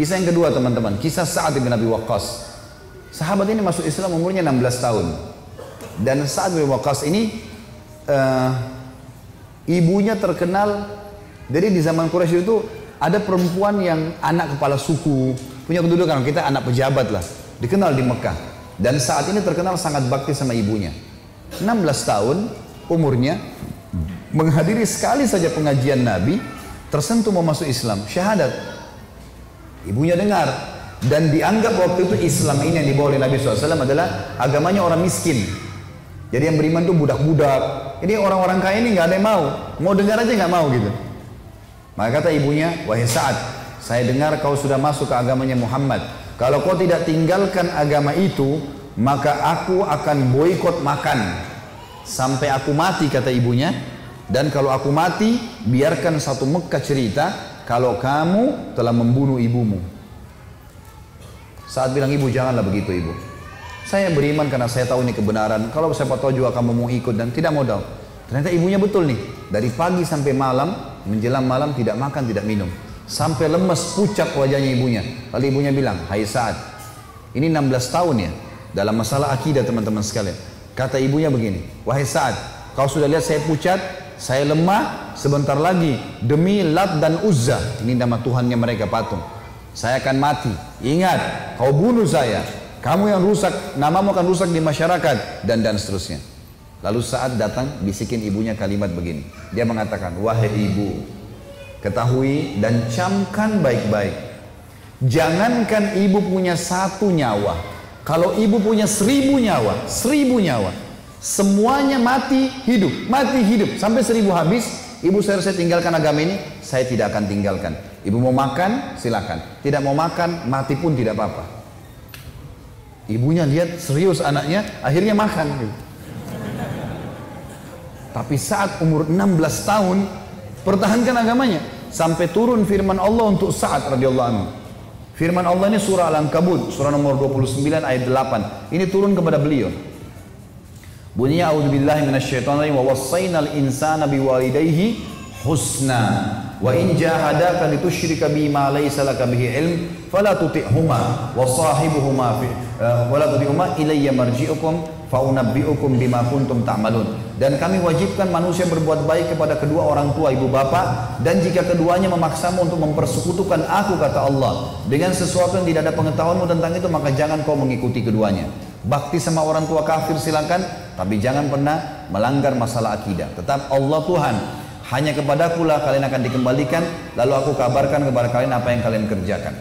Kisah yang kedua teman-teman, kisah Sa'ad bin Abi Waqqas. Sahabat ini masuk Islam umurnya 16 tahun. Dan Sa'ad bin Waqqas ini uh, ibunya terkenal jadi di zaman Quraisy itu ada perempuan yang anak kepala suku, punya kedudukan kita anak pejabat lah, dikenal di Mekah. Dan saat ini terkenal sangat bakti sama ibunya. 16 tahun umurnya menghadiri sekali saja pengajian Nabi, tersentuh mau masuk Islam, syahadat. Ibunya dengar dan dianggap waktu itu Islam ini yang dibawa oleh Nabi SAW adalah agamanya orang miskin. Jadi yang beriman itu budak-budak. Ini orang-orang kaya ini nggak ada yang mau, mau dengar aja nggak mau gitu. Maka kata ibunya, wahai Sa'ad, saya dengar kau sudah masuk ke agamanya Muhammad. Kalau kau tidak tinggalkan agama itu, maka aku akan boikot makan sampai aku mati kata ibunya dan kalau aku mati, biarkan satu Mekah cerita kalau kamu telah membunuh ibumu. Saat bilang ibu, janganlah begitu ibu. Saya beriman karena saya tahu ini kebenaran. Kalau siapa tahu juga kamu mau ikut dan tidak tahu. Ternyata ibunya betul nih. Dari pagi sampai malam, menjelang malam tidak makan, tidak minum. Sampai lemes, pucat wajahnya ibunya. Lalu ibunya bilang, Hai saat ini 16 tahun ya. Dalam masalah akidah teman-teman sekalian. Kata ibunya begini, Wahai saat kau sudah lihat saya pucat, saya lemah sebentar lagi demi Lat dan Uzza. Ini nama Tuhannya mereka patung. Saya akan mati. Ingat, kau bunuh saya. Kamu yang rusak, namamu akan rusak di masyarakat dan dan seterusnya. Lalu saat datang bisikin ibunya kalimat begini. Dia mengatakan, wahai ibu, ketahui dan camkan baik-baik. Jangankan ibu punya satu nyawa. Kalau ibu punya seribu nyawa, seribu nyawa, Semuanya mati, hidup, mati, hidup. Sampai seribu habis, ibu saya, saya tinggalkan agama ini, saya tidak akan tinggalkan. Ibu mau makan, silakan. Tidak mau makan, mati pun tidak apa-apa. Ibunya lihat serius anaknya, akhirnya makan. Tapi saat umur 16 tahun, pertahankan agamanya. Sampai turun firman Allah untuk saat radhiyallahu anhu. Firman Allah ini surah Al-Ankabut, surah nomor 29 ayat 8. Ini turun kepada beliau. Bunyinya a'udzubillahi minasyaitonir wa wassaynal insana biwalidayhi husna. Wa in jahadaka litusyrika bima laysa laka bihi ilm fala tuti'huma wa sahibuhuma fi uh, wala tuti'huma ilayya marji'ukum fa unabbi'ukum bima kuntum ta'malun. Dan kami wajibkan manusia berbuat baik kepada kedua orang tua ibu bapak dan jika keduanya memaksamu untuk mempersekutukan aku kata Allah dengan sesuatu yang tidak ada pengetahuanmu tentang itu maka jangan kau mengikuti keduanya. Bakti sama orang tua kafir silakan, tapi jangan pernah melanggar masalah akidah. Tetap Allah Tuhan. Hanya kepadaku lah kalian akan dikembalikan, lalu aku kabarkan kepada kalian apa yang kalian kerjakan.